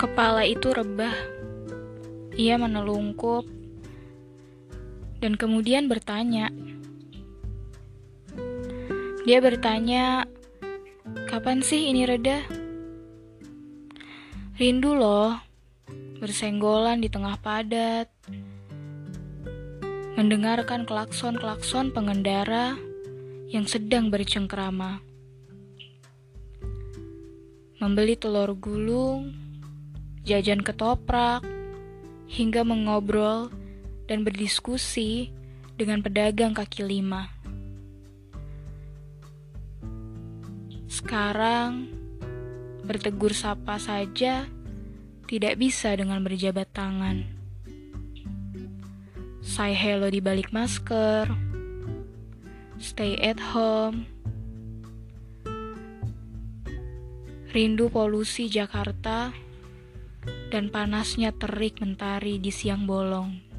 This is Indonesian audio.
Kepala itu rebah. Ia menelungkup dan kemudian bertanya. Dia bertanya, "Kapan sih ini reda?" Rindu loh, bersenggolan di tengah padat, mendengarkan klakson-klakson pengendara yang sedang bercengkrama, membeli telur gulung, jajan ketoprak, hingga mengobrol dan berdiskusi dengan pedagang kaki lima. Sekarang, bertegur sapa saja tidak bisa dengan berjabat tangan. Say hello di balik masker, stay at home, rindu polusi Jakarta, dan panasnya terik mentari di siang bolong.